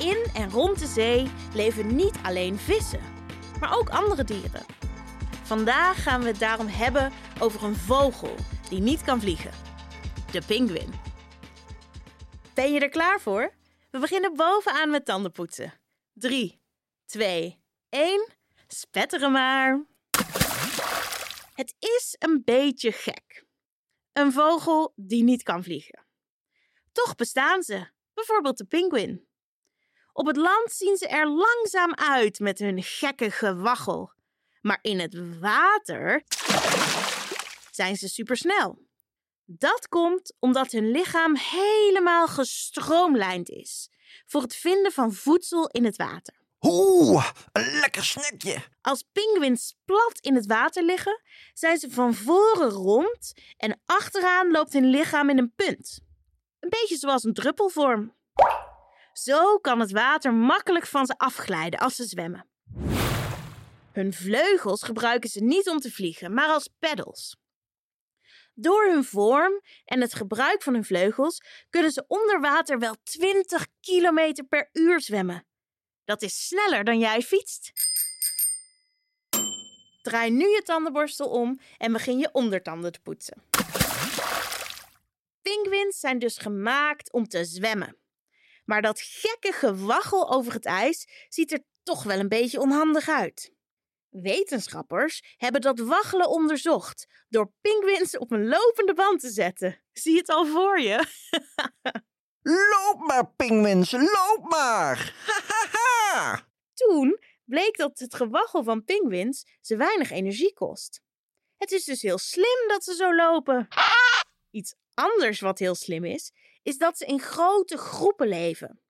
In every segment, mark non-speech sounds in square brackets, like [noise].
In en rond de zee leven niet alleen vissen, maar ook andere dieren. Vandaag gaan we het daarom hebben over een vogel die niet kan vliegen: de pinguïn. Ben je er klaar voor? We beginnen bovenaan met tandenpoetsen. 3, 2, 1. Spetteren maar. Het is een beetje gek. Een vogel die niet kan vliegen. Toch bestaan ze, bijvoorbeeld de pinguïn. Op het land zien ze er langzaam uit met hun gekke gewaggel. Maar in het water zijn ze supersnel. Dat komt omdat hun lichaam helemaal gestroomlijnd is voor het vinden van voedsel in het water. Oeh, een lekker snackje. Als pinguïns plat in het water liggen, zijn ze van voren rond en achteraan loopt hun lichaam in een punt. Een beetje zoals een druppelvorm. Zo kan het water makkelijk van ze afglijden als ze zwemmen. Hun vleugels gebruiken ze niet om te vliegen, maar als peddels. Door hun vorm en het gebruik van hun vleugels kunnen ze onder water wel 20 km per uur zwemmen. Dat is sneller dan jij fietst. Draai nu je tandenborstel om en begin je ondertanden te poetsen. Pinguïns zijn dus gemaakt om te zwemmen. Maar dat gekke gewaggel over het ijs ziet er toch wel een beetje onhandig uit. Wetenschappers hebben dat waggelen onderzocht door pinguïns op een lopende band te zetten. Zie het al voor je? [laughs] Loop maar, pinguïns, loop maar. Toen bleek dat het gewaggel van pinguïns ze weinig energie kost. Het is dus heel slim dat ze zo lopen. Iets anders wat heel slim is, is dat ze in grote groepen leven.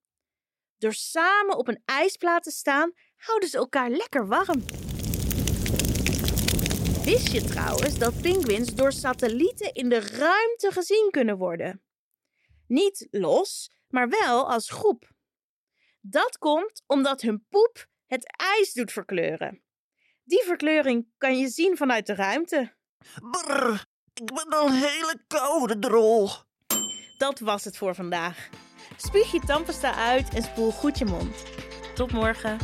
Door samen op een ijsplaat te staan, houden ze elkaar lekker warm. Wist je trouwens dat pinguïns door satellieten in de ruimte gezien kunnen worden? Niet los, maar wel als groep. Dat komt omdat hun poep het ijs doet verkleuren. Die verkleuring kan je zien vanuit de ruimte. Brr, ik ben al hele koude drol. Dat was het voor vandaag. Spuug je tandpasta uit en spoel goed je mond. Tot morgen.